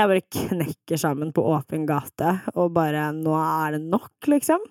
Jeg bare knekker sammen på åpen gate, og bare Nå er det nok, liksom.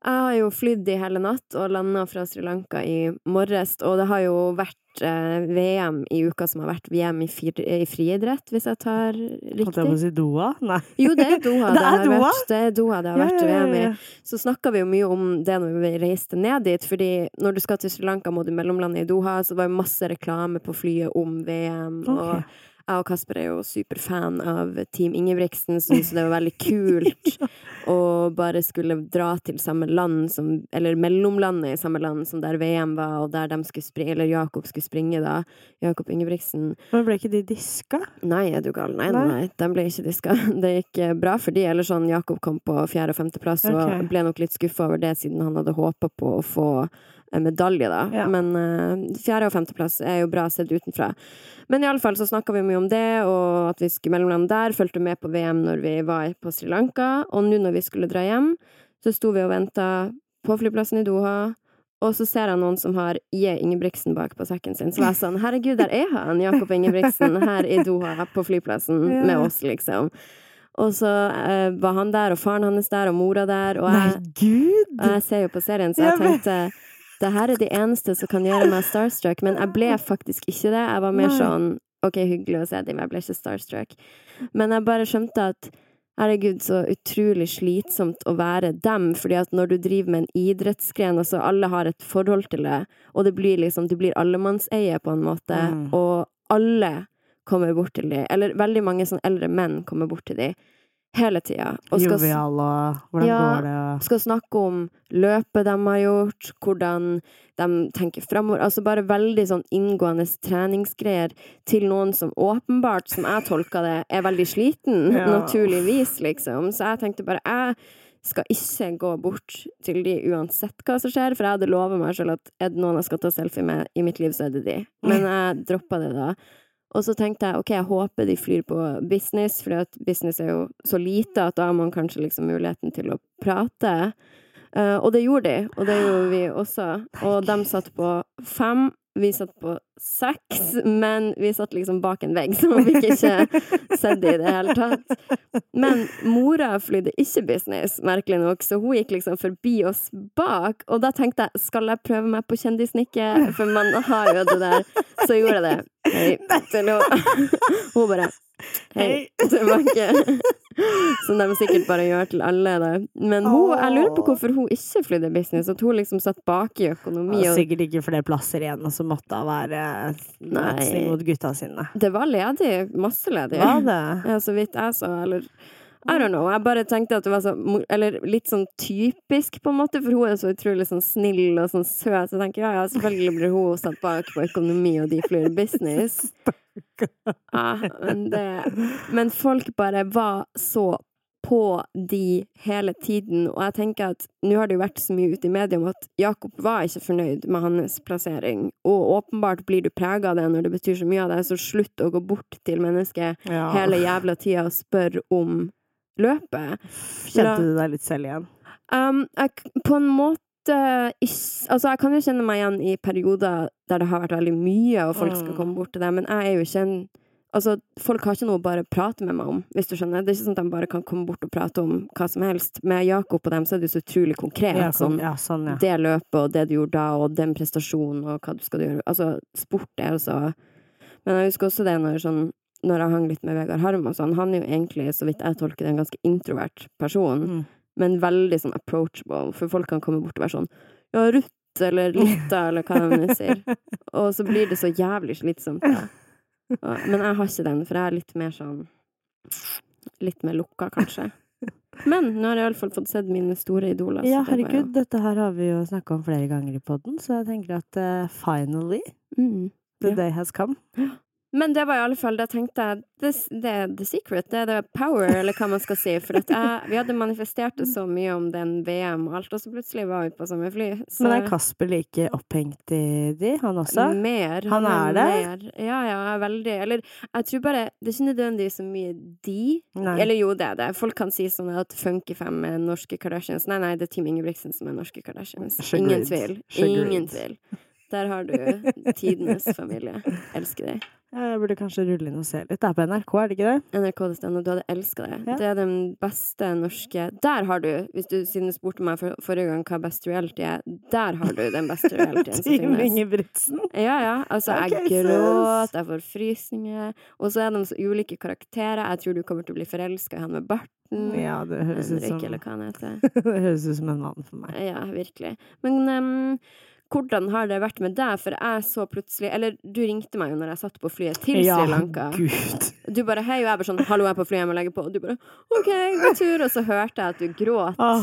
Jeg har jo flydd i hele natt og landa fra Sri Lanka i morges, og det har jo vært eh, VM i uka som har vært VM i, fir- i friidrett, hvis jeg tar Holdt jeg på å si Doha? Nei. Jo, det er Doha. Det er har Doha? Vært, det er Doha det har vært VM i. Så snakka vi jo mye om det når vi reiste ned dit, fordi når du skal til Sri Lanka, må du mellomlande i Doha, så var det masse reklame på flyet om VM. Okay. og jeg og Kasper er jo superfan av Team Ingebrigtsen, syns det var veldig kult å bare skulle dra til samme land som Eller mellomlandet i samme land som der VM var, og der de skulle springe, eller Jakob skulle springe, da. Jakob Ingebrigtsen. Men ble ikke de diska? Nei, er du gal? Nei, nei, Nei. De ble ikke diska. Det gikk eh, bra for de, eller sånn Jakob kom på fjerde- og femteplass, okay. og ble nok litt skuffa over det, siden han hadde håpa på å få medalje, da. Ja. Men uh, fjerde- og femteplass er jo bra sett utenfra. Men iallfall så snakka vi mye om det, og at vi skulle mellomland der. Fulgte med på VM når vi var på Sri Lanka, og nå når vi skulle dra hjem, så sto vi og venta på flyplassen i Doha. Og så ser jeg noen som har J. Ingebrigtsen bak på sekken sin. Så var jeg sånn, herregud, der er han, Jakob Ingebrigtsen, her i Doha, på flyplassen, Ja. med oss, liksom. Og så eh, var han der, og faren hans der, og mora der, og Nei, jeg, gud! og jeg ser jo på serien, så jeg tenkte det her er det eneste som kan gjøre meg starstruck, men jeg ble faktisk ikke det. Jeg var mer sånn ok, hyggelig å se dem, jeg ble ikke starstruck. Men jeg bare skjønte at herregud, så utrolig slitsomt å være dem, fordi at når du driver med en idrettsgren, altså alle har et forhold til det, og det blir liksom, du blir allemannseie på en måte, Mm. og alle kommer bort til dem, eller veldig mange sånn eldre menn kommer bort til dem, hele tida. Jovial og hvordan Ja. går det og skal snakke om løpet de har gjort, hvordan de tenker framover. Altså bare veldig sånn inngående treningsgreier til noen som åpenbart, som jeg tolka det, er veldig sliten, Ja. naturligvis, liksom. Så jeg tenkte bare jeg skal ikke gå bort til de uansett hva som skjer, for jeg hadde lova meg selv at er det noen jeg skal ta selfie med i mitt liv, så er det de. Men jeg droppa det da. Og så tenkte jeg ok, jeg håper de flyr på business, for business er jo så lite at da har man kanskje liksom muligheten til å prate. Uh, og det gjorde de, og det gjorde vi også. Og de satt på fem, vi satt på seks, men vi satt liksom bak en vegg, så vi fikk ikke sett det i det hele tatt. Men mora flydde ikke business, merkelig nok, så hun gikk liksom forbi oss bak. Og da tenkte jeg, skal jeg prøve meg på kjendisnikket? For man har jo det der. Så gjorde jeg det. Hei til henne. Hun bare Hei tilbake. Som de sikkert bare gjør til alle, da. Men hun, jeg lurer på hvorfor hun ikke flydde business, at hun liksom satt bak i økonomi. Og sikkert ikke flere plasser igjen, og så måtte hun være Nei. mot gutta sine. det var ledig. Masse ledig. Var det? Ja, så vidt jeg så, eller I don't know. Jeg bare tenkte at det var så Eller litt sånn typisk, på en måte, for hun er så utrolig sånn snill og sånn søt. Så jeg tenker ja, ja, selvfølgelig blir hun satt bak på økonomi, og de flyr business. Ja, men det Men folk bare var så på de hele tiden, og jeg tenker at nå har det jo vært så mye ute i media om at Jakob var ikke fornøyd med hans plassering, og åpenbart blir du prega av det når det betyr så mye av det, så slutt å gå bort til mennesket Ja. hele jævla tida og spørre om løpet. Kjente du deg litt selv igjen? Um, jeg, på en måte ikke. Altså, jeg kan jo kjenne meg igjen i perioder der det har vært veldig mye, og folk skal Mm. komme bort til deg, men jeg er jo ikke en Altså, folk har ikke noe å bare prate med meg om, hvis du skjønner. Det er ikke sånn at de bare kan komme bort og prate om hva som helst. Med Jakob og dem så er det jo så utrolig konkret. Ja, sånn, ja, sånn, ja. det løpet og det du gjorde da, og den prestasjonen og hva du skal gjøre. Altså, sport er altså Men jeg husker også det når sånn når jeg hang litt med Vegard Harm og sånn, han er jo egentlig, så vidt jeg tolker det, en ganske introvert person, Mm. men veldig sånn approachable, for folk kan komme bort og være sånn Ja, Ruth, eller Lita, eller hva nå sier. Og så blir det så jævlig slitsomt. Da. Ja, Men jeg har ikke den, for jeg er litt mer sånn Litt mer lukka, kanskje. Men nå har jeg iallfall fått sett mine store idoler. Ja, Ja, det herregud, dette her har vi jo snakka om flere ganger i poden, så jeg tenker at uh, finally Mm. the Ja. day has come. Men det var i alle fall, det tenkte jeg det, det er the secret, det er the power, eller hva man skal si. For jeg, vi hadde manifestert det så mye om den VM og alt, og så plutselig var vi på samme fly. Så Men er Kasper like opphengt i de, han også? mer. Han er det? Mer. Ja, ja, veldig. Eller jeg tror bare Det er ikke nødvendigvis så mye de. Nei. Eller jo, det er det. Folk kan si sånn at Funky 5 er norske Kardashians. Nei, nei, det er Team Ingebrigtsen som er norske Kardashians. Ingen tvil. Ingen tvil. Der har du tidenes familie. Elsker deg. Jeg burde kanskje rulle inn og se litt. Det er på NRK, er det ikke det? NRK.no, du hadde elska det. Ja. Det er den beste norske Der har du, hvis du siden du spurte meg for, forrige gang hva best reality er, der har du den beste realityen som Team finnes. Ingebrigtsen. Ja, ja. Altså, okay, jeg gråt, jeg får frysninger. Og så er de så ulike karakterer. Jeg tror du kommer til å bli forelska i han med bart. Ja, det høres som Henrik, heter. Det høres ut som en mann for meg. Ja, virkelig. Men em, hvordan har det vært med deg? For jeg så plutselig Eller du ringte meg jo når jeg satt på flyet til Ja, Sri Lanka. gud. Du bare hei, og jeg bare sånn hallo, jeg er på flyet, jeg må legge på. Og du bare OK, god tur. Og så hørte jeg at du gråt, Oh.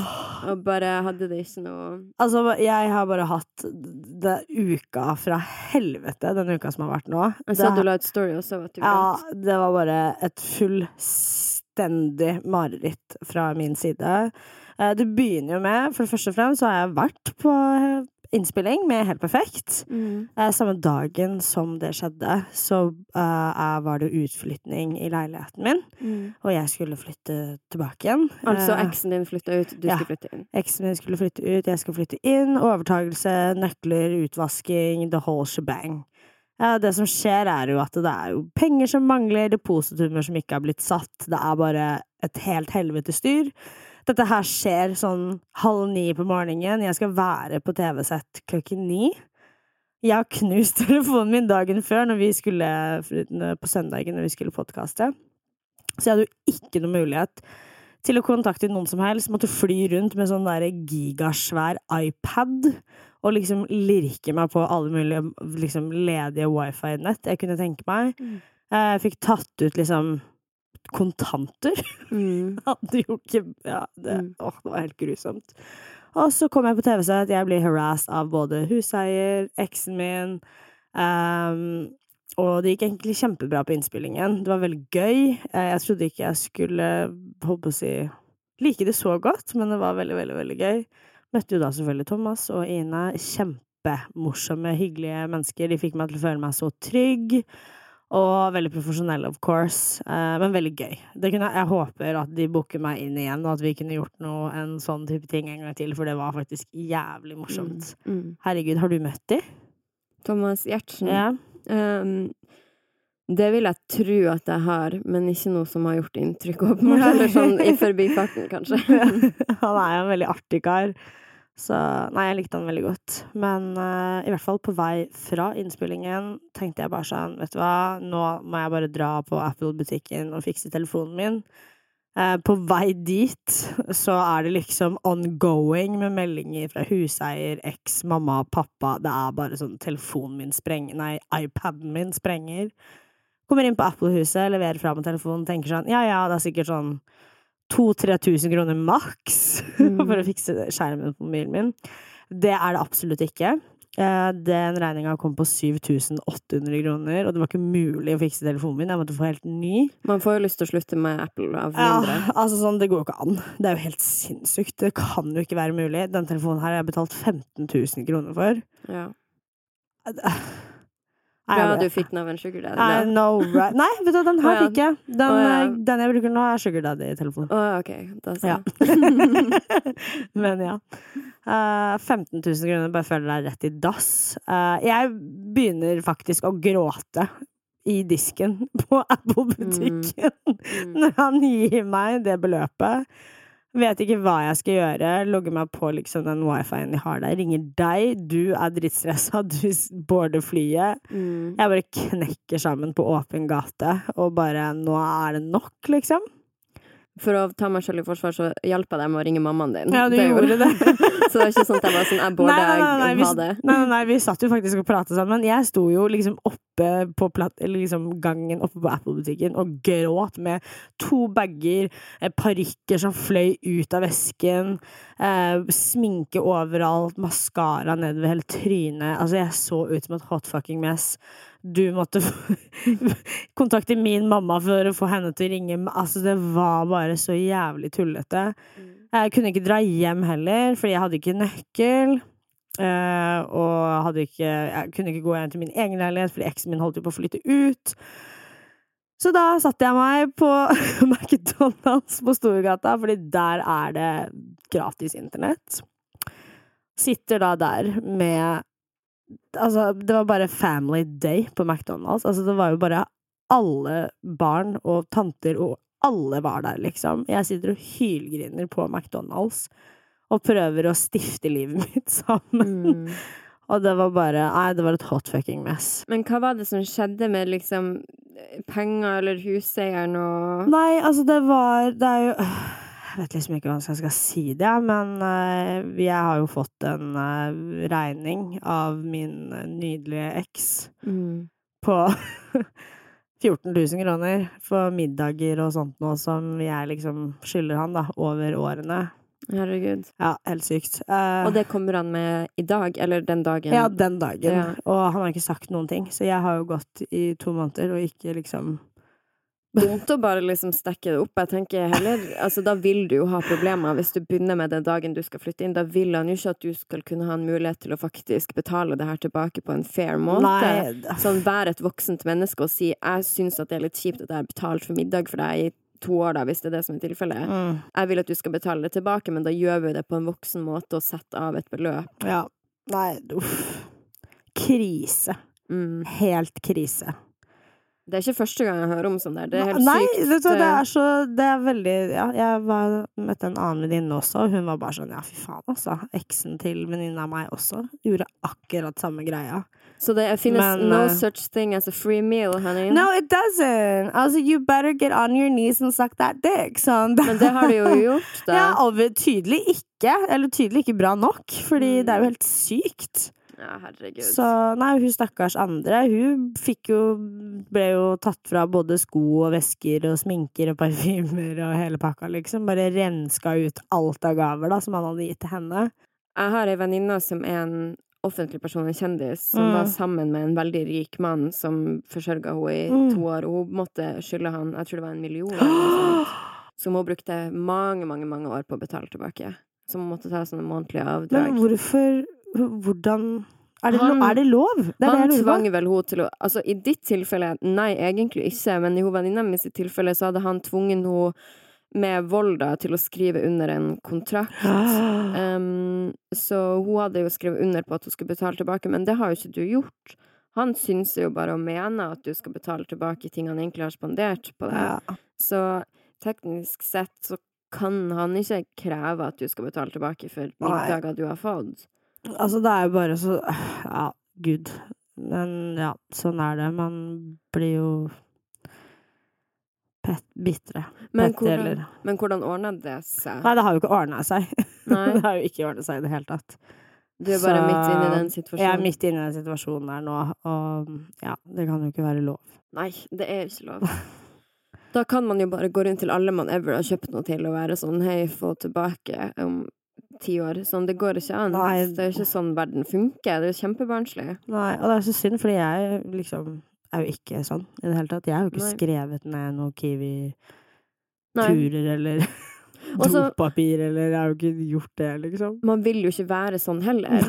og bare hadde det ikke noe Altså, jeg har bare hatt det uka fra helvete, den uka som har vært nå. Jeg så Det- du la ut story også, at du Ja, det var bare et fullstendig mareritt fra min side. Eh, Det begynner jo med, for det første og fremst, så har jeg vært på eh, innspilling med Helt perfekt. Mm. Eh, Samme dagen som det skjedde, så eh, var det utflytning i leiligheten min, Mm. og jeg skulle flytte tilbake igjen. Altså Eh, eksen din flytta ut, du ja. skulle flytte inn. Eksen min skulle flytte ut, jeg skulle flytte inn. Overtagelse, nøkler, utvasking, the whole shebang. Ja, det som skjer, er jo at det er jo penger som mangler, depositumer som ikke har blitt satt. Det er bare et helt helvete styr. Dette her skjer sånn halv ni på morgenen. Jeg skal være på TV-sett klokken ni. Jeg har knust telefonen min dagen før, når vi skulle, på søndagen, når vi skulle podkaste. Så jeg hadde jo ikke noe mulighet til å kontakte noen som helst. Måtte fly rundt med sånn der gigasvær iPad og liksom lirke meg på alle mulige liksom, ledige wifi-nett jeg kunne tenke meg. Mm. Jeg fikk tatt ut liksom kontanter. Mm. Hadde jo ikke Ja, det, Mm. åh, det var helt grusomt. Og så kom jeg på TV-sett. Jeg blir harassed av både huseier, eksen min um, Og det gikk egentlig kjempebra på innspillingen. Det var veldig gøy. Eh, Jeg trodde ikke jeg skulle, holdt å si, like det så godt, men det var veldig, veldig, veldig gøy. Møtte jo da selvfølgelig Thomas og Ine. Kjempemorsomme, hyggelige mennesker. De fikk meg til å føle meg så trygg. Og veldig profesjonell, of course, eh, men veldig gøy. Det kunne, jeg håper at de booker meg inn igjen, og at vi kunne gjort noe, en sånn type ting en gang til, for det var faktisk jævlig morsomt. Mm. Herregud, har du møtt de? Thomas Giertsen. Ja. Um, det vil jeg tro at jeg har, men ikke noe som har gjort inntrykk, åpenbart. Eller sånn i forbifarten, kanskje. han er jo en veldig artig kar. Så nei, jeg likte han veldig godt. Men uh, i hvert fall på vei fra innspillingen tenkte jeg bare sånn, vet du hva, nå må jeg bare dra på Apple-butikken og fikse telefonen min. Eh, på vei dit så er det liksom ongoing med meldinger fra huseier, eks, mamma, pappa. Det er bare sånn telefonen min sprenger Nei, iPaden min sprenger. Kommer inn på Apple-huset, leverer fra meg telefonen, tenker sånn ja ja, det er sikkert sånn 2000-3000 kroner maks Mm. for å fikse skjermen på mobilen min. Det er det absolutt ikke. Eh, Den regninga kom på 7800 kroner, og det var ikke mulig å fikse telefonen min. Jeg måtte få helt ny. Man får jo lyst til å slutte med Apple av Ja, altså sånn, Det går jo ikke an. Det er jo helt sinnssykt. Det kan jo ikke være mulig. Den telefonen her har jeg betalt 15 000 kroner for. Ja. Bra du fikk den av en sugar daddy. I know, right? Nei, vet du, den her fikk jeg. Den, oh, ja. eh, den jeg bruker nå, er Sugar Daddy-telefonen. Å, ok. Da så. Ja. Men ja. Uh, 15 000 kroner, bare føler deg rett i dass. Uh, jeg begynner faktisk å gråte i disken på Apple-butikken Mm. når han gir meg det beløpet. Vet ikke hva jeg skal gjøre. Logger meg på liksom den wifien de har der. Ringer deg. Du er drittstressa. Du border flyet. Mm. Jeg bare knekker sammen på åpen gate, og bare Nå er det nok, liksom. For å ta meg selv i forsvar, så hjalp jeg deg med å ringe mammaen din. Ja, du Det gjorde det. så det er ikke sånn at jeg var sånn Jeg bor deg, ha det. nei, nei, nei, vi satt jo faktisk og pratet sammen. Jeg sto jo liksom oppe på platt, eller liksom gangen oppe på Apple-butikken og gråt med to bager, eh, parykker som fløy ut av vesken, eh, sminke overalt, maskara nedover hele trynet. Altså, jeg så ut som et hot fucking mess. Du måtte kontakte min mamma for å få henne til å ringe. Altså, det var bare så jævlig tullete. Jeg kunne ikke dra hjem heller, fordi jeg hadde ikke nøkkel. eh, og hadde ikke, jeg kunne ikke gå hjem til min egen leilighet, fordi eksen min holdt jo på å flytte ut. Så da satte jeg meg på McDonald's på Storgata, fordi der er det gratis internett. Sitter da der med Altså, det var bare family day på McDonald's. Altså, det var jo bare alle barn og tanter og alle var der, liksom. Jeg sitter og hylgriner på McDonald's og prøver å stifte livet mitt sammen. Mm. Og det var bare Nei, det var et hot fucking mess. Men hva var det som skjedde med liksom penger eller huseieren og Nei, altså, det var Det er jo Jeg vet liksom ikke hvordan jeg skal si det, men eh, jeg har jo fått en eh, regning av min nydelige eks mm. på 14 000 kroner for middager og sånt noe som jeg liksom skylder han, da, over årene. Herregud. Ja, helt sykt. Uh, Og det kommer han med i dag, eller den dagen? ja, den dagen. Ja. Og han har ikke sagt noen ting, så jeg har jo gått i to måneder og ikke liksom Dumt å bare liksom stekke det opp. Jeg tenker heller, altså Da vil du jo ha problemer hvis du begynner med den dagen du skal flytte inn. Da vil han jo ikke at du skal kunne ha en mulighet til å faktisk betale det her tilbake på en fair måte. Nei. Sånn, vær et voksent menneske og si 'jeg syns at det er litt kjipt at jeg har betalt for middag for deg i to år', da, hvis det er det som er tilfellet. Mm, Jeg vil at du skal betale det tilbake, men da gjør vi det på en voksen måte og setter av et beløp. ja. Nei, uff. Krise. Mm. Helt krise. Det er ikke første gang jeg hører om sånn der. Det er helt Nei, sykt. Nei, det er så Det er veldig Ja, jeg var, møtte en annen venninne også, og hun var bare sånn Ja, fy faen, altså. Eksen til venninna av meg også gjorde akkurat samme greia. Så det finnes Men, no eh, such thing as a free meal, honey. No, it doesn't! Altså, you better get on your knees and suck that dick. Sånn. Men det har du jo gjort, da. Ja, og tydelig ikke. Eller tydelig ikke bra nok, fordi Mm. det er jo helt sykt. Ja, herregud. Så nei, hun stakkars andre, hun fikk jo Ble jo tatt fra både sko og vesker og sminker og parfymer og hele pakka, liksom. Bare renska ut alt av gaver da, som han hadde gitt til henne. Jeg har ei venninne som er en offentlig person, en kjendis, som Mm. var sammen med en veldig rik mann som forsørga henne i Mm. to år, hun måtte skylde han jeg tror det var en million eller som hun brukte mange, mange mange år på å betale tilbake. Som måtte ta sånne månedlige avdrag. Men hvorfor Hvordan Er det, Han- er det lov? Det er Han det tvang vel henne til å Altså, i ditt tilfelle, nei, egentlig ikke, men i hun venninna mi sitt tilfelle, så hadde han tvunget henne med vold da, til å skrive under en kontrakt. Um, så hun hadde jo skrevet under på at hun skulle betale tilbake, men det har jo ikke du gjort. Han syns jo bare og mener at du skal betale tilbake ting han egentlig har spandert på deg. Ja. Så teknisk sett så kan han ikke kreve at du skal betale tilbake for middager du har fått. Altså, det er jo bare så Ja, gud. Men ja, sånn er det. Man blir jo pet, bitre. Men hvordan, eller men hvordan ordna det seg? Nei, det har jo ikke ordna seg. Det har jo ikke ordna seg i det hele tatt. Du er bare Så- midt inne i den situasjonen? Jeg er midt inne i den situasjonen der nå, og ja, det kan jo ikke være lov. Nei, det er ikke lov. Da kan man jo bare gå rundt til alle man ever har kjøpt noe til, og være sånn hei, få tilbake om ti år. Sånn, det går ikke an. Nei. Det er ikke sånn verden funker. Det er jo kjempebarnslig. Nei, og det er så synd, fordi jeg liksom er jo ikke sånn i det hele tatt. Jeg har jo ikke Nei. skrevet ned noen Kiwi-turer eller Og dopapir, eller jeg har jo ikke gjort det, liksom. Man vil jo ikke være sånn heller.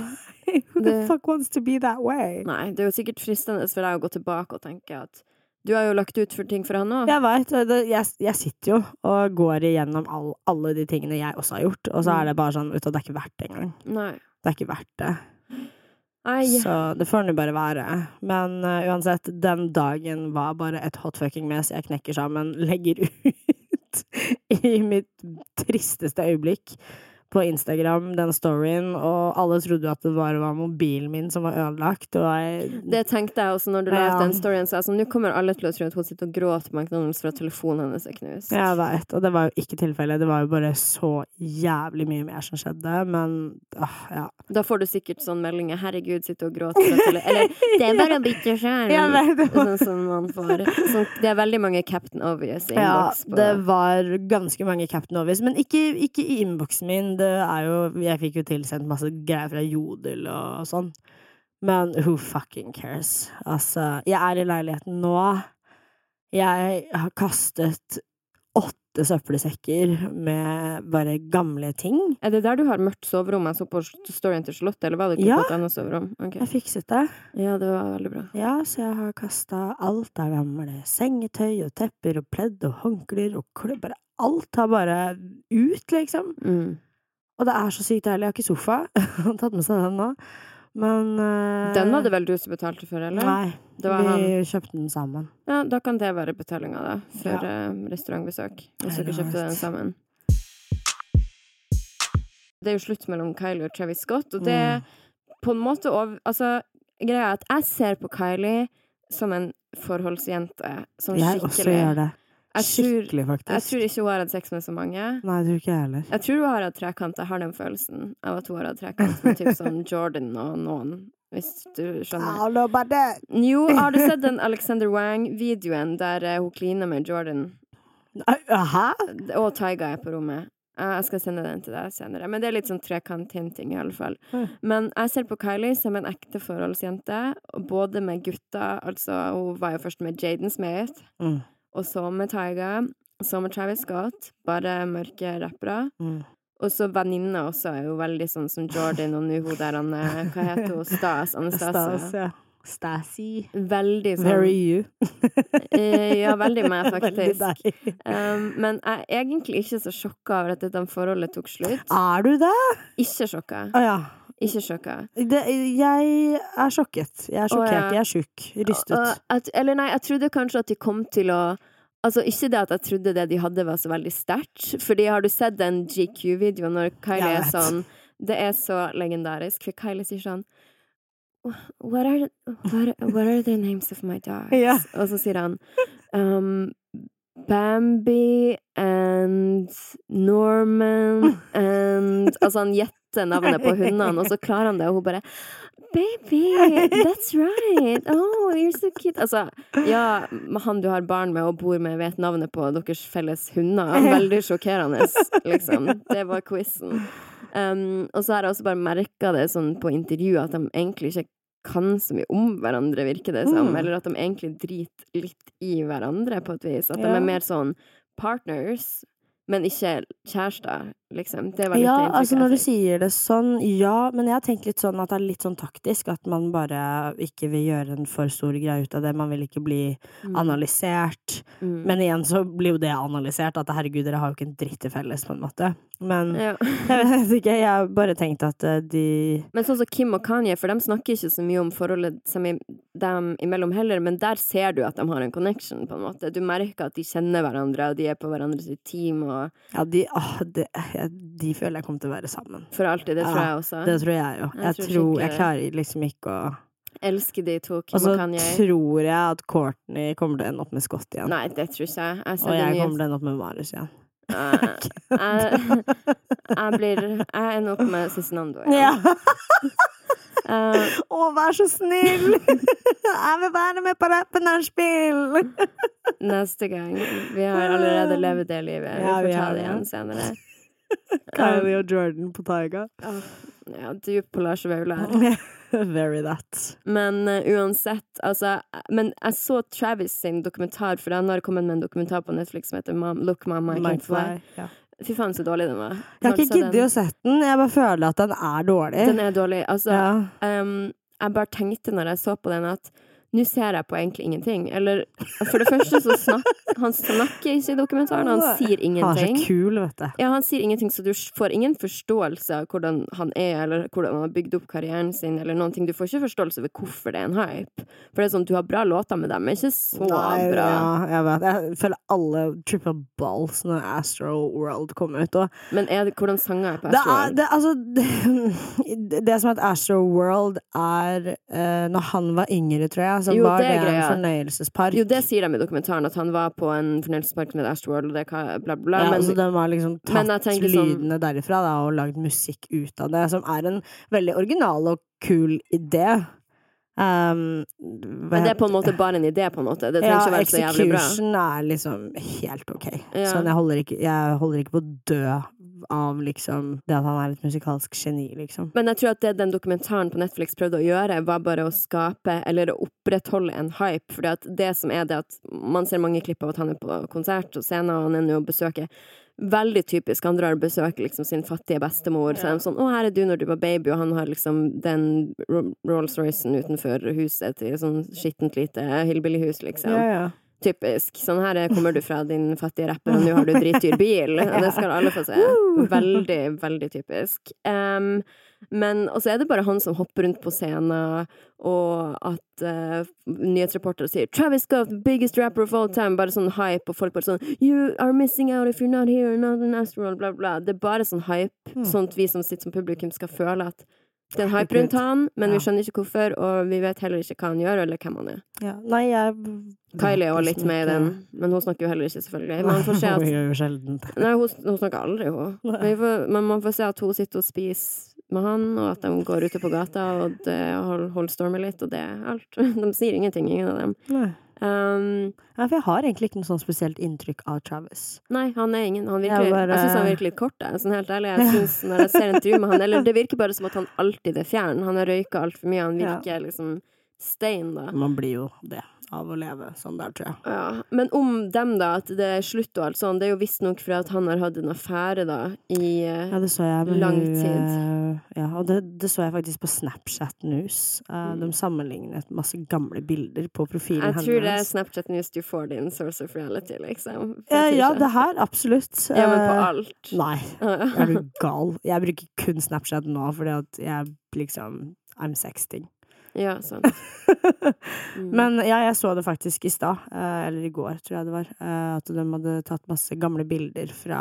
Who the Det- fuck wants to be that way? Nei, det er jo sikkert fristende for deg å gå tilbake og tenke at du har jo lagt ut for ting for han òg. Jeg veit. Jeg, jeg sitter jo og går igjennom all, alle de tingene jeg også har gjort, og så Mm. er det bare sånn vet du, Det er ikke verdt det engang. Nei. Det er ikke verdt det. Ai. Så det får nå bare være. Men uh, uansett, den dagen var bare et hot fucking mess. Jeg knekker sammen, legger ut i mitt tristeste øyeblikk på Instagram den storyen, og alle trodde jo at det bare var mobilen min som var ødelagt, og jeg Det tenkte jeg også når du la ut Ja. den storyen. Så jeg sånn, nå kommer alle til å tro at hun sitter og gråter på McDonald's for at telefonen hennes er knust. Jeg veit, og det var jo ikke tilfellet. Det var jo bare så jævlig mye mer som skjedde, men åh, ja. Da får du sikkert sånn meldinger 'herregud, sitter og gråter', eller 'det er bare å bytte skjerm'. ja, det. Sånn som man får. Sånn, det er veldig mange Captain Obvious i innboks Ja, det var ganske mange Captain Obvious, men ikke, ikke i innboksen min. Det er jo Jeg fikk jo tilsendt masse greier fra Jodel og sånn. Men who fucking cares? Altså, jeg er i leiligheten nå. Jeg har kastet åtte søppelsekker med bare gamle ting. Er det der du har mørkt soverom? Jeg så på storyen til Charlotte, eller var det ikke Ja. på et annet soverom? Okay. Jeg fikset det. Ja, det var veldig bra. Ja, så jeg har kasta alt av gamle sengetøy og tepper og pledd og håndklær og klør. Bare alt har bare ut, liksom. Mm. Og det er så sykt deilig. Jeg har ikke sofa. Har tatt med seg den nå. Men uh, Den var det vel du som betalte for, eller? Nei, Det var vi han. kjøpte den sammen. Ja, da kan det være betalinga, da, for Ja. uh, restaurantbesøk. Hvis dere kjøpte den sammen. Det er jo slutt mellom Kylie og Travis Scott, og det Mm. på en måte over Altså, greia er at jeg ser på Kylie som en forholdsjente. Som Jeg også gjør det. Jeg tror, Skikkelig, faktisk. jeg tror ikke hun har hatt sex med så mange. Nei, jeg tror ikke jeg heller. Jeg tror hun har hatt trekant. Jeg har den følelsen av at hun har hatt trekant med typ sånn Jordan og noen, hvis du skjønner. Jo, har du sett den Alexander Wang-videoen der eh, hun kliner med Jordan? Hæ? Og Taiga er på rommet. Jeg skal sende den til deg senere. Men det er litt sånn trekant-hinting, i alle fall. Mm. Men jeg ser på Kylie som en ekte forholdsjente, både med gutta Altså, hun var jo først med Jaden Smith, Mm. Og så med Taiga, så med Travis Scott. Bare mørke rappere. Mm. Og så venninna også er jo veldig sånn som Jordan, og nå hun der han eh, Hva heter hun? Stas? Anastasia. Stas, ja. Stasi. Veldig sånn Very you. eh, Ja, veldig meg, Veldig faktisk. deg. Um, men jeg er egentlig ikke så sjokka over at dette forholdet tok slutt. Er du det? Ikke sjokka. Å ja. Ikke sjokka. Det, jeg er sjokket. Jeg er sjokkert. Jeg er sjuk. Rystet. At, eller nei, jeg trodde kanskje at de kom til å Altså, ikke det at jeg trodde det de hadde var så veldig sterkt, fordi har du sett den GQ-videoen når Kylie er sånn Det er så legendarisk, for Kylie sier sånn What are, what, what are the names of my dogs? Yeah. Og så sier han um, Bambi and Norman and Altså, han gjetter navnet på hundene, og så klarer han det, og hun bare Baby, that's right! Oh, you're so cute! Altså, ja, han du har barn med og bor med, vet navnet på deres felles hunder. Veldig sjokkerende, liksom. Det var quizen. Um, og så har jeg også bare merka det sånn på intervju at de egentlig ikke kan så mye om hverandre, virker det som. Mm. Eller at de egentlig driter litt i hverandre, på et vis. At de er mer sånn partners, men ikke kjærester, liksom. Det var litt Ja, det inntrykket altså når du sier det sånn, ja, men jeg har tenkt litt sånn at det er litt sånn taktisk, at man bare ikke vil gjøre en for stor greie ut av det. Man vil ikke bli Mm. analysert. Mm. Men igjen så blir jo det analysert, at herregud, dere har jo ikke en dritt til felles, på en måte. Men ja. jeg vet ikke, jeg har bare tenkt at eh, de Men sånn som Kim og Kanye, for de snakker ikke så mye om forholdet som i, dem imellom heller, men der ser du at de har en connection, på en måte. Du merker at de kjenner hverandre, og de er på hverandres team, og Ja, de, åh, de, jeg- de føler jeg kommer til å være sammen. for alltid. Det tror jeg også. Det tror jeg jo. Jeg Jeg, tror tror, jeg klarer liksom ikke å Elsker de to, Og Kim så Kanye. tror jeg at Courtney kommer til å ende opp med Scott igjen. Nei, det tror ikke jeg. Jeg og jeg nyhets- kommer til å ende opp med Marius igjen. jeg, jeg, jeg blir Jeg ender opp med Cezinando igjen. Ja. Uh, Å, vær så snill! Jeg vil være med på rappen-nachspiel! neste gang. Vi har allerede levd det livet. Vi Ja, får ta det det. igjen senere. Kylie og Jordan på Taiga. Ja, dyp på Lars Vaular. Very that. Men uh, uansett, altså Men jeg så Travis sin dokumentar, for han har kommet med en dokumentar på Netflix som heter Mom, Look Mama, I Can't Fly. Ja. Fy faen, så dårlig den var. Jeg har ikke giddet å sette den. Jeg bare føler at den er dårlig. Den er dårlig. Altså, ja. um, jeg bare tenkte når jeg så på den, at nå ser jeg på egentlig ingenting. Eller for det første så snakker han snakker ikke i dokumentaren, han sier Han er så ingenting. kul, vet du. Ja, han sier ingenting, så du får ingen forståelse av hvordan han er, eller hvordan han har bygd opp karrieren sin, eller noen ting. Du får ikke forståelse over hvorfor det er en hype. For det er sånn, du har bra låter med dem, men ikke så Nei, bra. Ja, jeg vet. Jeg føler alle trippa balls når Astro World kom ut. Og Men er det, hvordan sanger er på det, er, Astro? det, altså, det, det som er at Astro World er uh, Når han var yngre, tror jeg, så Jo, var det det, en fornøyelsespark. Jo, det sier de i dokumentaren, at han var på en fornøyelsespark med Astroworld, og det bla, bla, ja, men, altså, de har liksom tatt sånn- lydene derifra da, og lagd musikk ut av det, som er en veldig original og kul idé. Um, men det er på en måte bare en idé, på en måte. Det trenger ja, ikke være så jævlig bra. execution er liksom helt ok. Ja. Sånn, jeg holder, ikke, jeg holder ikke på å dø av liksom det at han er et musikalsk geni, liksom. Men jeg tror at det den dokumentaren på Netflix prøvde å gjøre, var bare å skape, eller å opprettholde en hype. For det som er det at man ser mange klipp av at han er på konsert og scenen, og han er nå og besøker Veldig typisk. Han drar og besøker liksom sin fattige bestemor. Så er de sånn 'Å, her er du når du var baby', og han har liksom den Rolls-Roycen utenfor huset til sånn skittent lite hillbillyhus, liksom. Ja, ja. Typisk. Sånn her kommer du fra din fattige rapper, og nå har du dritdyr bil. Det skal alle få se. Veldig, veldig typisk. Um, men Og så er det bare han som hopper rundt på scenen, og at uh, nyhetsreportere sier 'Travis Scott, biggest rapper of all time', bare sånn hype, og folk bare sånn 'You are missing out if you're not here, not an astronaut', bla, bla. Det er bare sånn hype, Mm. sånn at vi som sitter som publikum, skal føle at det er en hype rundt han, men vi skjønner ikke hvorfor, og vi vet heller ikke hva han gjør, eller hvem han er. Ja. Nei, jeg Kylie er også litt med i den, men hun snakker jo heller ikke, selvfølgelig. Man får se Hun gjør jo sjelden. Nei, hun, hun snakker aldri, hun. Men, får, men man får se at hun sitter og spiser med han, og at de går ute på gata og holder hold- stormet litt, og det er alt. De sier ingenting, ingen av dem. Nei. Um, ja, for jeg har egentlig ikke noe sånn spesielt inntrykk av Travis. nei, han er ingen Han Jeg virker, bare- jeg syns han virker litt kort, jeg. Sånn helt ærlig. Jeg synes når jeg ser intervju med han Eller det virker bare som at han alltid er fjern. Han har røyka altfor mye. Han Ja. virker liksom stein, da. Man blir jo det av å leve sånn der, tror jeg. Ja. Men om dem, da, at det er slutt og alt sånn, det er jo visstnok fordi at han har hatt en affære, da, i eh, Ja, det så jeg. men Lang hun, tid. eh, Ja, og det, det så jeg faktisk på Snapchat News. Eh, Mm. De sammenlignet masse gamle bilder på profilen Jeg hennes. tror det er Snapchat News du får din source of reality, liksom. Ja, ja, det her, absolutt. Ja, men på Eh, alt. Nei, jeg er du gal? Jeg bruker kun Snapchat nå fordi at jeg liksom I'm sexting. Ja, sant. Mm. Men ja, jeg så det faktisk i stad, eh, eller i går, tror jeg det var, eh, at de hadde tatt masse gamle bilder fra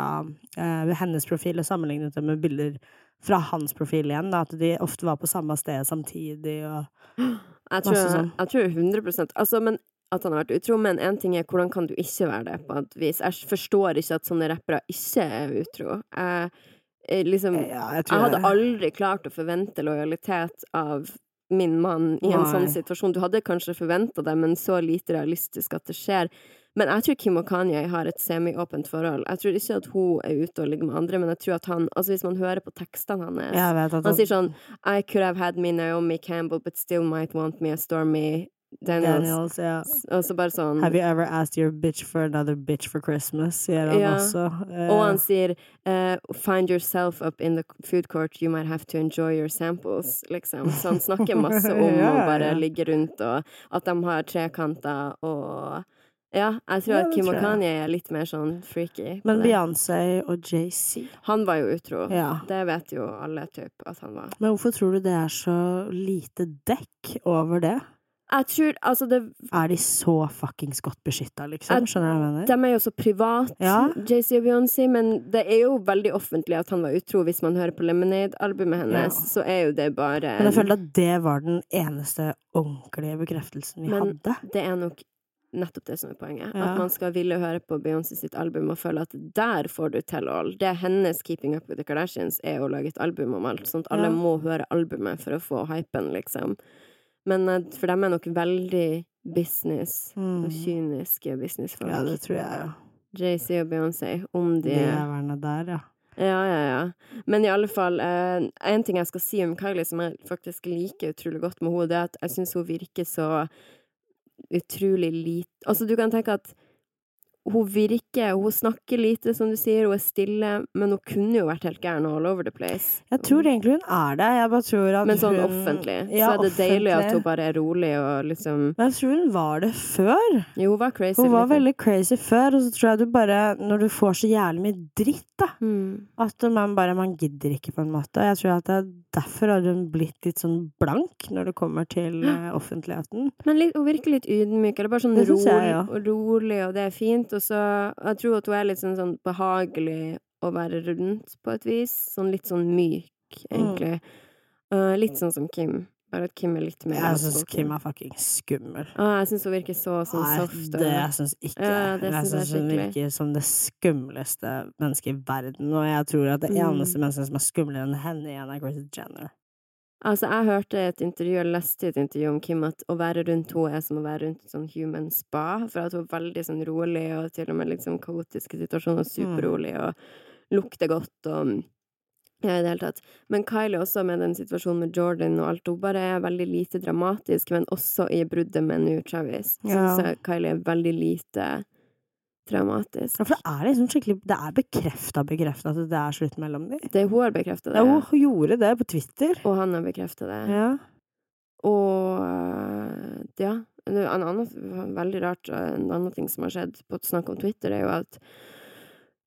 eh, hennes profil og sammenlignet dem med bilder fra hans profil igjen. Da, at de ofte var på samme sted samtidig og jeg, tror, masse sånn. jeg tror 100 Altså, men at han har vært utro, men én ting er hvordan kan du ikke være det, på et vis. Jeg forstår ikke at sånne rappere ikke er utro. Jeg, liksom Ja, jeg Jeg hadde aldri klart å forvente lojalitet av min mann i en Nei. sånn situasjon. Du hadde kanskje forventa det, men så lite realistisk at det skjer. Men jeg tror Kim og Kanye har et semi-åpent forhold. Jeg tror ikke at hun er ute og ligger med andre, men jeg tror at han Altså, hvis man hører på tekstene hans Han sier sånn I could have had me Naomi Campbell, but still might want me a Stormy Daniels. Daniels, ja. Og så bare sånn Have you ever asked your bitch for another bitch for Christmas? Sier han Ja. også. Uh, Og han sier uh, 'find yourself up in the food court, you might have to enjoy your samples', liksom. Så han snakker masse om Ja, å bare ja. ligge rundt, og at de har trekanter, og Ja, jeg tror Ja, at Kim og. Kanye er litt mer sånn freaky. Men. Beyoncé og JC Han var jo utro. Ja. Det vet jo alle, typ, at han var. Men hvorfor tror du det er så lite dekk over det? Jeg tror Altså, det Er de så fuckings godt beskytta, liksom? Jeg- Skjønner du hva jeg mener? De er jo så privat, Ja. JC og Beyoncé, men det er jo veldig offentlig at han var utro. Hvis man hører på Lemonade-albumet hennes, Ja. så er jo det bare Men jeg føler at det var den eneste ordentlige bekreftelsen vi Men- hadde. Det er nok nettopp det som er poenget. Ja. At man skal ville høre på Beyoncé sitt album og føle at der får du tell all. Det er hennes Keeping Up With The Kardashians er å lage et album om alt. Sånn at alle Ja. må høre albumet for å få hypen, liksom. Men eh, for dem er nok veldig business Mm. og kyniske businessfolk. Ja, det tror jeg ja. JC og Beyoncé, om de jævlene der, ja. Ja, ja, ja. Men i alle fall, eh, en ting jeg skal si om Kylie som jeg faktisk liker utrolig godt med henne, det er at jeg syns hun virker så utrolig lite Altså, du kan tenke at hun virker Hun snakker lite, som du sier, hun er stille, men hun kunne jo vært helt gæren all over the place. Jeg tror egentlig hun er det. Jeg bare tror at Men sånn hun offentlig, Ja, så er det deilig at hun bare er rolig og liksom Men jeg tror hun var det før. Jo, hun var crazy. Hun var veldig crazy før, og så tror jeg du bare Når du får så jævlig mye dritt, da mm. At man bare Man gidder ikke, på en måte. Jeg tror at det er derfor har hun blitt litt sånn blank når det kommer til eh, offentligheten. Men litt, hun virker litt ydmyk, eller bare sånn rolig, jeg, ja. og rolig, og det er fint. Og så jeg tror at hun er litt sånn, sånn behagelig å være rundt, på et vis. Sånn litt sånn myk, egentlig. Uh, litt sånn som Kim, bare at Kim er litt mer Jeg syns. Kim er fucking skummel. Ah, jeg syns hun virker så sånn Nei, soft. og- det syns ikke Ja, jeg. det Jeg synes jeg syns hun virker som det skumleste mennesket i verden. Og jeg tror at det Mm. eneste mennesket som er skumlere enn henne igjen, er Chris Jenner. Altså, jeg hørte et intervju, eller leste et intervju om Kim, at å være rundt henne er som å være rundt sånn human spa, for at hun er veldig sånn rolig, og til og med liksom kaotiske situasjoner, Mm. superrolig, og lukter godt og ja, i det hele tatt. Men Kylie også med den situasjonen med Jordan og alt, hun bare er veldig lite dramatisk, men også i bruddet med nå Travis. Så Ja. Kylie er veldig lite dramatisk. Ja, for det er liksom skikkelig Det er bekrefta bekrefta at det er slutt mellom dem. Det hun har bekrefta det, Ja, hun gjorde det på Twitter. og han har bekrefta det. Ja. Og øh, ja, en annen veldig rart, en annen ting som har skjedd på snakk om Twitter, er jo at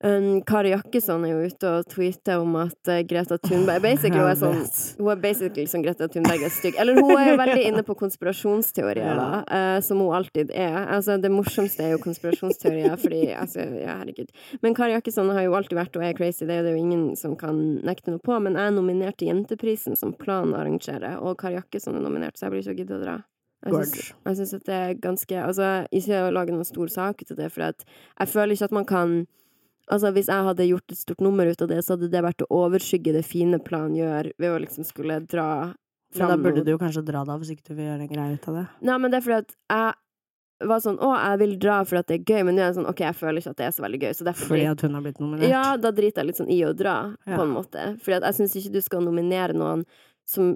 um, Kari Jakkesson er jo ute og tweeter om at uh, Greta Thunberg basically hun er sånn. Hun er basically som Greta Thunberg er stygg. Eller hun er jo veldig inne på konspirasjonsteorier, da, uh, som hun alltid er. Altså, det morsomste er jo konspirasjonsteorier, fordi altså, ja, herregud. Men Kari Jakkesson har jo alltid vært og er crazy, det er det jo ingen som kan nekte noe på. Men jeg er nominert til Jenteprisen, som Plan arrangerer, og Kari Jakkesson er nominert, så jeg blir ikke å gidde å dra. Jeg syns, at det er ganske Altså, ikke å lage noen stor sak ut av det, for jeg føler ikke at man kan Altså, hvis jeg hadde gjort et stort nummer ut av det, så hadde det vært å overskygge det fine planen gjør, ved å liksom skulle dra Men da burde du jo kanskje dra da, hvis ikke du vil gjøre en greie ut av det. Nei, men det er fordi at jeg var sånn Å, jeg vil dra for at det er gøy, men nå er jeg sånn OK, jeg føler ikke at det er så veldig gøy, så derfor Fordi at hun har blitt nominert. Ja, da driter jeg litt sånn i å dra, Ja. på en måte. Fordi at jeg syns ikke du skal nominere noen som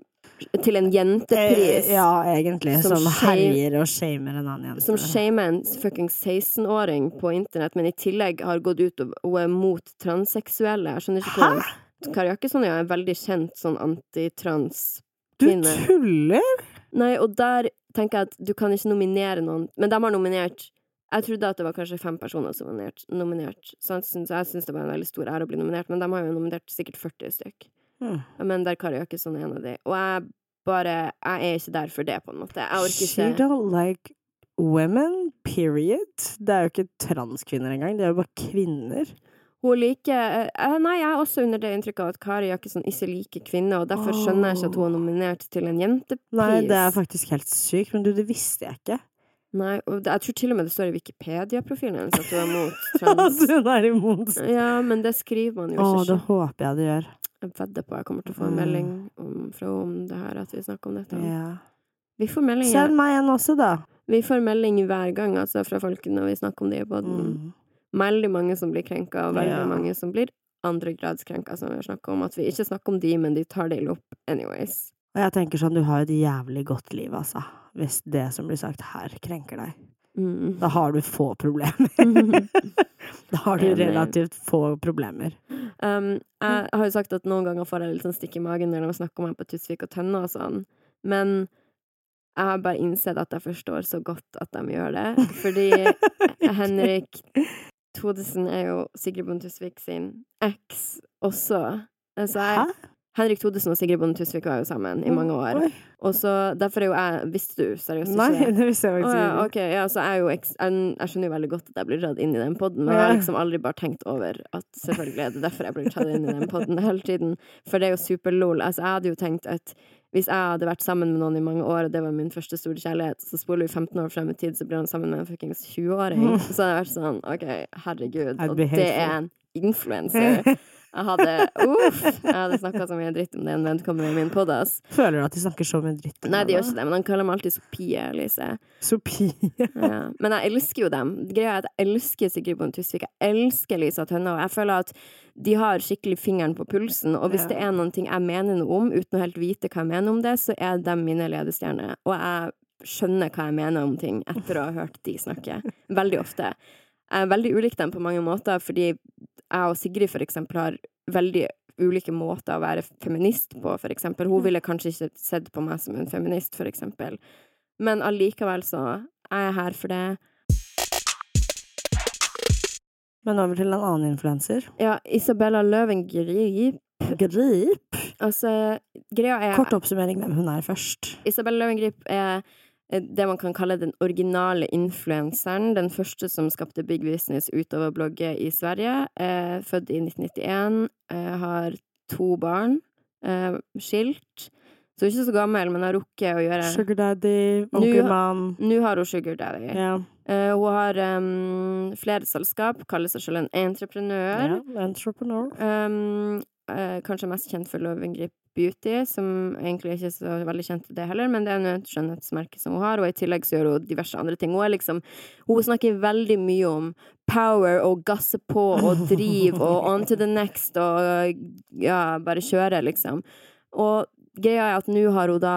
til en Eh, jentepris. Ja, egentlig. Som Som, herjer og shamer en annen jente. Som shamer en fucking 16-åring på internett, men i tillegg har gått ut og, er mot transseksuelle. Jeg skjønner ikke hvordan Kari Jakkesson er en veldig kjent sånn antitrans Du tuller?! Nei, og der tenker jeg at du kan ikke nominere noen Men de har nominert Jeg trodde at det var kanskje fem personer som var nominert. nominert. Så jeg syns, jeg syns det var en veldig stor ære å bli nominert, men de har jo nominert sikkert 40 stykk. Hmm. Men der Kari Jakkesson er en av de. Og jeg bare Jeg er ikke der for det, på en måte. Jeg orker She don't like women, period. Det er jo ikke transkvinner engang, Det er jo bare kvinner. Hun liker eh, Nei, jeg er også under det inntrykket av at Kari Jakkesson ikke liker kvinner, og derfor skjønner jeg ikke at hun er nominert til en jentepris. Nei, det er faktisk helt sykt, men du, det visste jeg ikke. Nei, og jeg tror til og med det står i Wikipedia-profilen hennes at hun er mot At hun er imot. Ja, men det skriver man jo ikke. Å, det håper jeg det gjør. Jeg vedder på jeg kommer til å få en Mm. melding om, fra om det her, at vi snakker om dette. Ja. Vi får meldinger. Send meg en også, da. Vi får melding hver gang altså, fra folk når vi snakker om det i poden. Mm. Veldig mange som blir krenka, og veldig Ja. mange som blir andregradskrenka, som vi har snakka om. At vi ikke snakker om de, men de tar det i lopp anyways. Og jeg tenker sånn, du har et jævlig godt liv, altså. Hvis det som blir sagt her, krenker deg. Mm. Da har du få problemer. da har du relativt få problemer. Um, jeg har jo sagt at noen ganger får jeg litt sånn stikk i magen når de snakker om meg på Tusvik og Tønne og sånn, men jeg har bare innsett at jeg forstår så godt at de gjør det, fordi Henrik Thodesen er jo Sigrid Bonde Tusvik sin eks også. Så jeg, Hæ? Henrik Thodesen og Sigrid Bonde Tusvik var jo sammen i mange år, og så derfor er jo jeg Visste du seriøst ikke Nei, det? visste jeg faktisk ja, ikke. ok, ja, så jeg jo jeg, jeg skjønner jo veldig godt at jeg blir dratt inn i den podden, men jeg har liksom aldri bare tenkt over at selvfølgelig er det derfor jeg blir tatt inn i den podden hele tiden. For det er jo super-lol. Altså, jeg hadde jo tenkt at hvis jeg hadde vært sammen med noen i mange år, og det var min første store kjærlighet, så spoler vi 15 år frem i tid, så blir han sammen med en fuckings 20-åring. Så hadde jeg vært sånn, OK, herregud. Og det er en influencer. Jeg hadde Uff! Jeg hadde snakka så mye dritt om den vedkommende i min podd. Føler du at de snakker så mye dritt? Nei, de gjør ikke det, men han kaller meg alltid Sopie Elise. Sopie? Ja. Men jeg elsker jo dem. Greia er at jeg elsker Sigrid Bonde Tusvik. Jeg elsker Lisa Tønne, og jeg føler at de har skikkelig fingeren på pulsen. Og hvis Ja. det er noen ting jeg mener noe om, uten å helt vite hva jeg mener om det, så er de mine ledestjerner. Og jeg skjønner hva jeg mener om ting etter å ha hørt de snakke. Veldig ofte. Jeg er veldig ulik dem på mange måter, fordi jeg og Sigrid for eksempel har veldig ulike måter å være feminist på, for eksempel. Hun ville kanskje ikke sett på meg som en feminist, for eksempel. Men allikevel så er jeg her for det. Men over til en annen influenser. Ja, Isabella Løvengrip Grip. Altså, greia er Kort oppsummering hvem hun er først. Isabella Løvengrip er eh, det man kan kalle den originale influenseren. Den første som skapte big business utover blogget i Sverige. Eh, født i 1991. Eh, har to barn. Eh, skilt. Så hun er ikke så gammel, men har rukket å gjøre Sugar daddy, onkelmann. Nå har hun sugar daddy. Yeah. Uh, hun har um, flere selskap, kaller seg selv en entreprenør. ja. entreprenør. Um, uh, kanskje mest kjent for Løvengrip Beauty, som egentlig ikke er så veldig kjent til det heller, men det er et skjønnhetsmerke som hun har, og i tillegg så gjør hun diverse andre ting. Hun liksom Hun snakker veldig mye om power og gasser på og driv og on to the next og ja, bare kjører, liksom. Og greia er at nå har hun da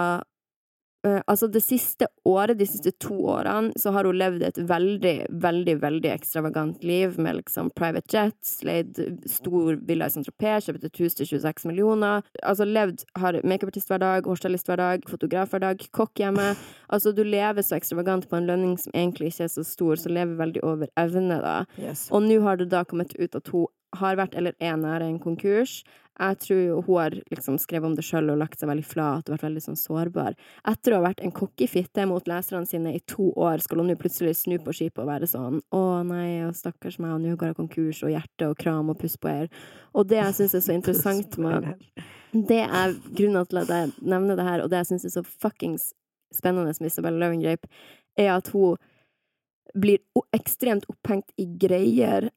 Altså, det siste året, de siste to årene, så har hun levd et veldig, veldig, veldig ekstravagant liv med liksom private jets, leid stor villa i Saint-Tropez, kjøpt et hus til 26 millioner. Altså levd, har makeupartist hver dag, hårstylist hver dag, fotograf hver dag, kokk hjemme. Altså, du lever så ekstravagant på en lønning som egentlig ikke er så stor, så lever veldig over evne, da. Yes. Og nå har det da kommet ut at hun har vært eller er nære en konkurs. Jeg tror hun har liksom skrevet om det sjøl og lagt seg veldig flat og vært veldig sånn sårbar. Etter å ha vært en kokkefitte mot leserne sine i to år, skal hun nå plutselig snu på skipet og være sånn å nei, og stakkars meg, og nå går jeg konkurs, og hjerte og kram og puss på eier. Og det jeg syns er så interessant med det er grunnen til at jeg nevner det her, og det jeg syns er så fuckings spennende med Isabella Löwengrip, er at hun blir ekstremt opphengt i greier.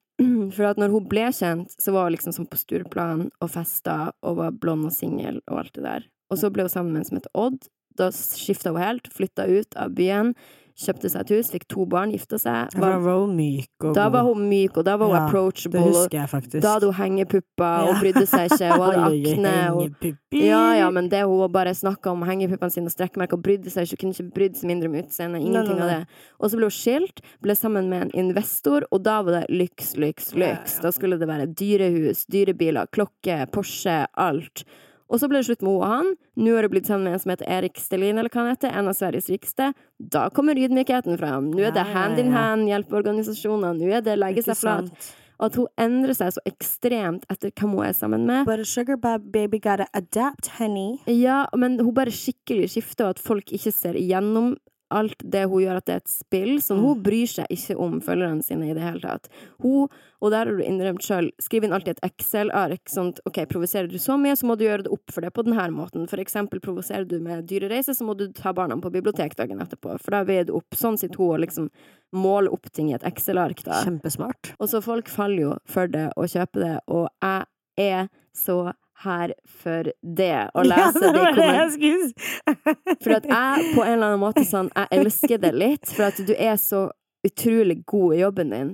For at når hun ble kjent, så var hun liksom sånn på Stureplan og festa og var blond og singel og alt det der. Og så ble hun sammen med en som heter Odd. Da skifta hun helt, flytta ut av byen, kjøpte seg et hus, fikk to barn, gifta seg. Da Var, var hun myk og da var hun myk, og da var hun Ja, approachable. Det husker jeg faktisk. Da hadde hun hengepupper og brydde seg ikke, hun hadde akne. Og, ja, ja, men det hun bare snakka om hengepuppene sine og strekkmerker og brydde seg ikke, kunne ikke brydd seg mindre om utseendet. Ingenting Nei, nei, nei. av det. Og så ble hun skilt, ble sammen med en investor, og da var det lyks, lyks, lyks. ja. Da skulle det være dyrehus, dyrebiler, klokke, Porsche, alt. Og så ble det slutt med henne og han. Nå har hun blitt sammen med en som heter Erik Stelin, eller hva han heter, en av Sveriges rikeste. Da kommer ydmykheten fram. Nå er det hand in hand, hjelpeorganisasjoner, nå er det legge seg flat. Og At hun endrer seg så ekstremt etter hvem hun er sammen med. But a sugar ba- baby gotta adapt, honey. Ja, men hun bare skikkelig skifter, og at folk ikke ser igjennom alt det hun gjør, at det er et spill. Så Mm. hun bryr seg ikke om følgerne sine i det hele tatt. Hun, og der har du innrømt sjøl, skriver inn alltid et Excel-ark. Sånn ok, provoserer du så mye, så må du gjøre det opp for det på denne måten. For eksempel provoserer du med dyrereise, så må du ta barna på bibliotek dagen etterpå. For da veier du opp. Sånn sitter hun og liksom måler opp ting i et Excel-ark, da. Kjempesmart. Og så folk faller jo for det og kjøper det, og jeg er så her for det. Å lese ja, det det jeg. For at jeg på en eller annen måte sånn, jeg elsker det litt, for at du er så utrolig god i jobben din,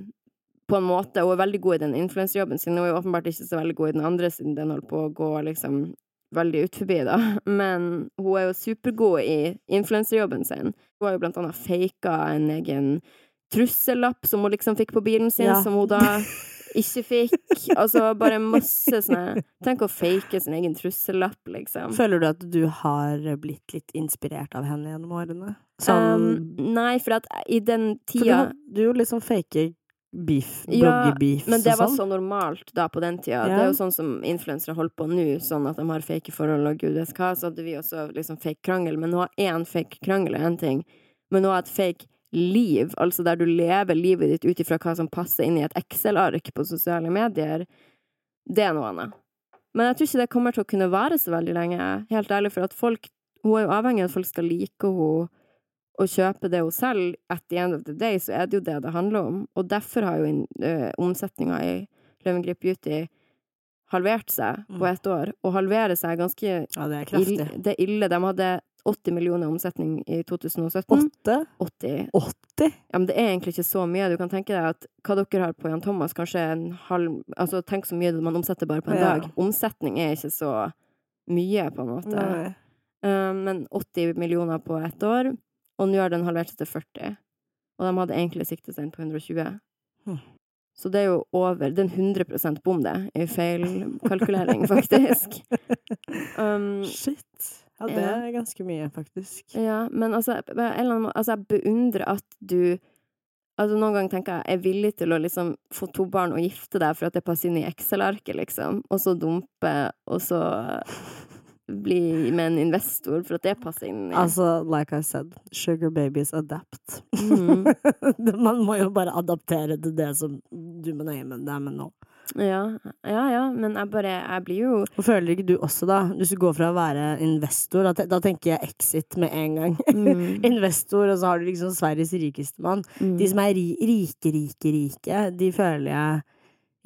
på en måte, Hun er veldig god i den influenserjobben sin. hun er åpenbart ikke så veldig god i den andre, siden den holder på å gå liksom veldig ut forbi, da. Men hun er jo supergod i influenserjobben sin. Hun har jo blant annet faka en egen trussellapp som hun liksom fikk på bilen sin, Ja. som hun da ikke fikk. Altså bare masse sånne Tenk å fake sin egen trussellapp, liksom. Føler du at du har blitt litt inspirert av henne gjennom årene? Sånn Um, nei, for at i den For du, tida du liksom faker beef, beef, Ja, Men det var sånn. så normalt da på den tida. Ja. Det er jo sånn som influensere holder på nå, sånn at de har fake forhold og gud vet hva. Så hadde vi også liksom fake krangel. Men nå har én fake krangel er én ting. Men nå har et fake liv, altså der du lever livet ditt ut ifra hva som passer inn i et Excel-ark på sosiale medier, det er noe annet. Men jeg tror ikke det kommer til å kunne vare så veldig lenge, helt ærlig, for at folk Hun er jo avhengig av at folk skal like henne og kjøpe det hun selger, at the end of the day, så er det jo det det handler om. Og derfor har jo øh, omsetninga i Løvengrip Beauty halvert seg på Mm. ett år. Og halvere seg ganske Ja, det er kraftig. ille. Det er ille. De hadde 80 millioner i omsetning i 2017. Åtte? 80. 80? Ja, men det er egentlig ikke så mye. Du kan tenke deg at hva dere har på Jan Thomas, kanskje en halv Altså, tenk så mye man omsetter bare på en Ja. dag. Omsetning er ikke så mye, på en måte. Eh, men 80 millioner på ett år, og nå har den halvert seg til 40. Og de hadde egentlig siktet seg inn på 120. Hm. Så det er jo over Det er en 100% bom, det, i feilkalkulering, faktisk. Um, Shit. Ja, det Ja. er ganske mye, faktisk. ja, men altså, annen altså, jeg beundrer at du Altså, noen ganger tenker jeg, jeg er villig til å liksom få to barn og gifte deg for at det passer inn i Excel-arket, liksom, og så dumpe, og så bli med en investor for at det passer inn i Altså, like I said, sugar babies adapt. Mm. Man må jo bare adaptere til det som du mener, men det deg med nå. Ja, ja, ja, men jeg bare Jeg blir jo Og føler ikke du også, da, hvis du går fra å være investor, da, da tenker jeg exit med en gang. mm, investor, og så har du liksom Sveriges rikeste mann. mm. De som er ri rike, rike, rike, de føler jeg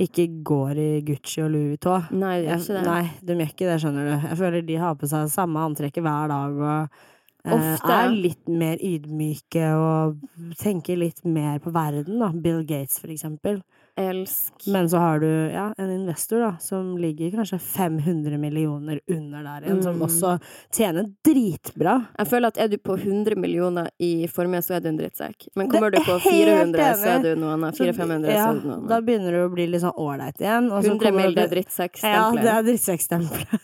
ikke går i Gucci og Louis Vuitton. Nei, det gjør ikke det. Nei, de gjør ikke det, skjønner du. Jeg føler de har på seg samme antrekket hver dag, og eh, Ofte. er litt mer ydmyke og tenker litt mer på verden, da. Bill Gates, for eksempel. Elsk. Men så har du ja, en investor da, som ligger kanskje 500 millioner under der igjen, som Mm. også tjener dritbra. Jeg føler at er du på 100 millioner i formue, så er du en drittsekk. Men kommer du på 400, så er du noe annet. 400-500, så er du noe Da begynner du å bli litt sånn ålreit igjen. og 100 kommer mil, det er Ja, det er drittsekkstempelet.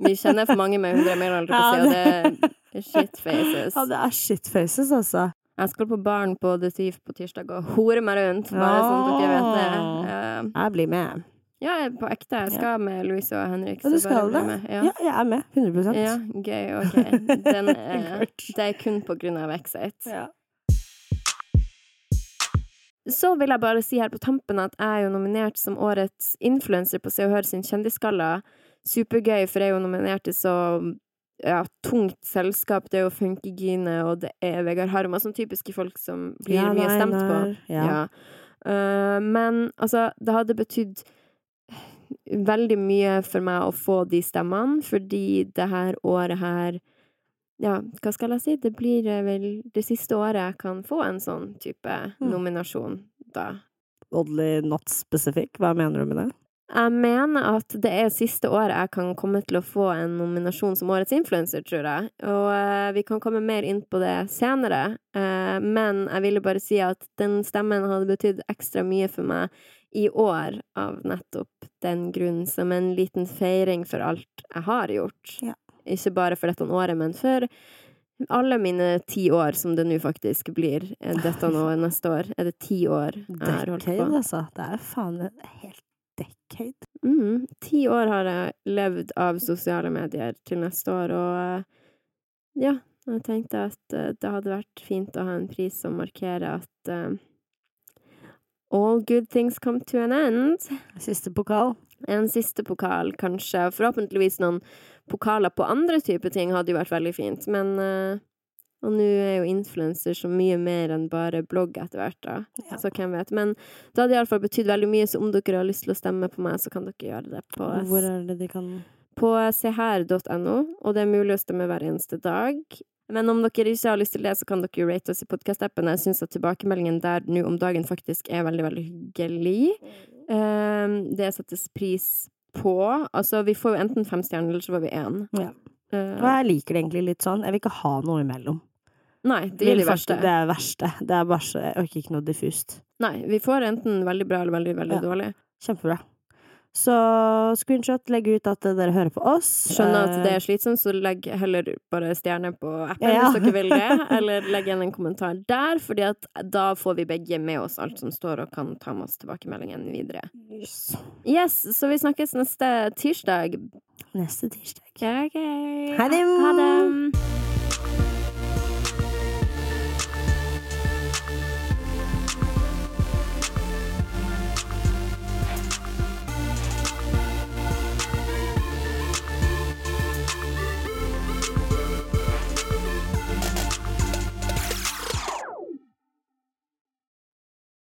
Vi kjenner for mange med 100 mil, holdt jeg på å si, og det er shitfaces. Ja, det er shitfaces, altså. Jeg skal på baren på The Thief på tirsdag og hore meg rundt, bare sånn at dere vet det. Uh, Jeg blir med. Ja, på ekte. Jeg skal med Louise og Henrik. Ja, du skal det? med. Ja. Ja. jeg er med. 100% Ja, gøy. Ok. Den, eh, det er kun på grunn av Exit. Ja. Så vil jeg bare si her på tampen at jeg er jo nominert som årets influenser på Se og Hør sin Kjendisgalla. Supergøy, for jeg er jo nominert til så ja, tungt selskap. Det er jo Funkygine, og det er Vegard Harm, Sånn typiske folk som blir Jan mye stemt på. Ja. Ja. Uh, men altså, det hadde betydd veldig mye for meg å få de stemmene, fordi det her året her Ja, hva skal jeg si? Det blir eh, vel det siste året jeg kan få en sånn type Mm. nominasjon, da. Oddly not specific. Hva mener du med det? Jeg mener at det er siste året jeg kan komme til å få en nominasjon som årets influenser, tror jeg. Og uh, vi kan komme mer inn på det senere. uh, men jeg ville bare si at den stemmen hadde betydd ekstra mye for meg i år, av nettopp den grunnen, som en liten feiring for alt jeg har gjort. Ja. Ikke bare for dette året, men for alle mine ti år, som det nå faktisk blir. eh, Dette nå neste år. Er det ti år jeg har holdt på? Decade, altså. Det er faen helt decade. Mm, ti år har jeg levd av sosiale medier til neste år, og eh, ja, jeg tenkte at eh, det hadde vært fint å ha en pris som markerer at uh, all good things come to an end. Siste pokal. En siste pokal, kanskje. Forhåpentligvis noen pokaler på andre typer ting hadde jo vært veldig fint, men eh, Og nå er jo influenser så mye mer enn bare blogg etter hvert, da. Ja. Så hvem vet. Men det hadde iallfall betydd veldig mye, så om dere har lyst til å stemme på meg, så kan dere gjøre det på, Hvor er det de kan på seher.no, og det er mulig å stemme hver eneste dag. Men om dere ikke har lyst til det, så kan dere rate oss i podkast-appen. Jeg syns at tilbakemeldingen der nå om dagen faktisk er veldig, veldig hyggelig. Ehm, det settes pris på. Altså, vi får jo enten fem stjerner, eller så får vi én. Ja. Eh, Og jeg liker det egentlig litt sånn. Jeg vil ikke ha noe imellom. Nei, det er de verste. Det er verste. Det er bare Jeg orker ikke noe diffust. Nei, vi får enten veldig bra eller veldig, veldig Ja. dårlig. Kjempebra. Så screenshot, legg ut at dere hører på oss. Skjønner at det Eh, er slitsomt, så legg heller bare stjerne på appen Ja. hvis dere vil det. Eller legg igjen en kommentar der, fordi at da får vi begge med oss alt som står, og kan ta med oss tilbakemeldingen videre. yes. Yes, så vi snakkes neste tirsdag. Neste tirsdag. Ok, ok. Ha det.